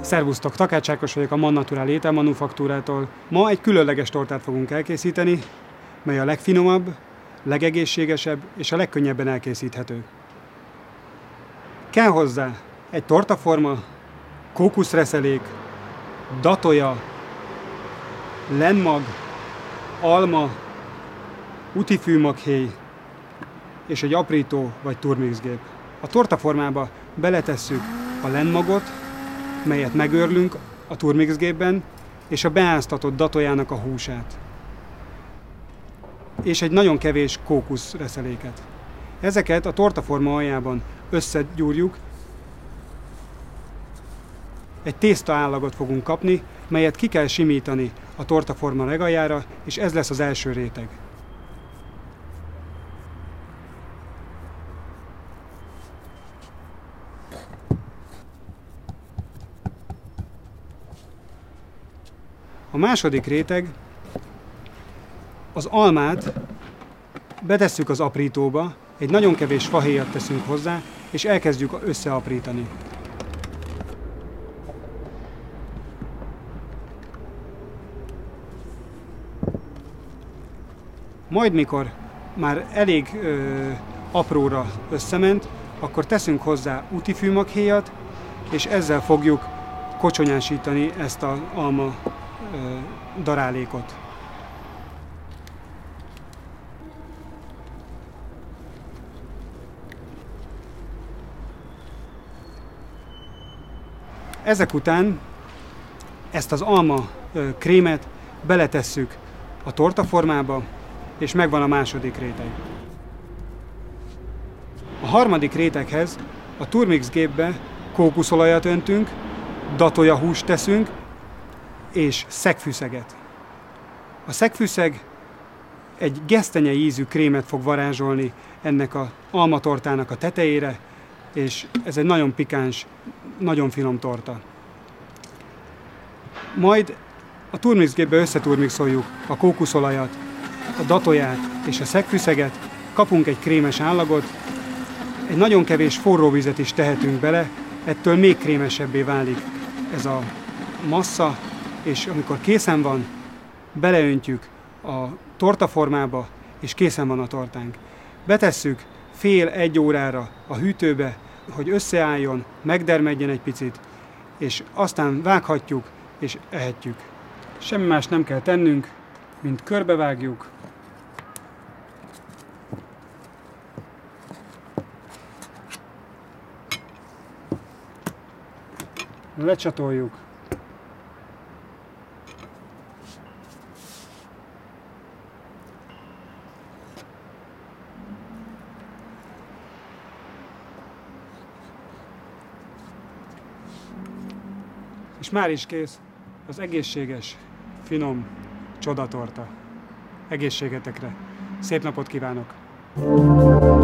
Szervusztok, Takács Ákos vagyok a Man Natural ételmanufaktúrától. Ma egy különleges tortát fogunk elkészíteni, mely a legfinomabb, legegészségesebb és a legkönnyebben elkészíthető. Kell hozzá egy tortaforma, kókuszreszelék, datoja, lenmag, alma, utifűmaghéj és egy aprító vagy turmixgép. A tortaformába beletesszük a lenmagot, melyet megörlünk a turmixgépben, és a beáztatott datojának a húsát. És egy nagyon kevés kókuszreszeléket. Ezeket a tortaforma aljában összegyúrjuk, egy tészta állagot fogunk kapni, melyet ki kell simítani a tortaforma legaljára, és ez lesz az első réteg. A második réteg az almát betesszük az aprítóba, egy nagyon kevés fahéjat teszünk hozzá, és elkezdjük összeaprítani. Majd mikor már elég ö, apróra összement, akkor teszünk hozzá utifűmaghéjat, és ezzel fogjuk kocsonyásítani ezt az alma darálékot. Ezek után ezt az alma krémet beletesszük a tortaformába, és megvan a második réteg. A harmadik réteghez a turmix gépbe kókuszolajat öntünk, datoja húst teszünk, és szegfűszeget. A szegfűszeg egy gesztenye ízű krémet fog varázsolni ennek a almatortának a tetejére, és ez egy nagyon pikáns, nagyon finom torta. Majd a turmixgépbe összeturmixoljuk a kókuszolajat, a datoját és a szegfűszeget, kapunk egy krémes állagot, egy nagyon kevés forró vizet is tehetünk bele, ettől még krémesebbé válik ez a massza, és amikor készen van, beleöntjük a tortaformába, és készen van a tortánk. Betesszük fél-egy órára a hűtőbe, hogy összeálljon, megdermedjen egy picit, és aztán vághatjuk, és ehetjük. Semmi más nem kell tennünk, mint körbevágjuk, lecsatoljuk, és már is kész az egészséges, finom csodatorta. Egészségetekre! Szép napot kívánok! thank you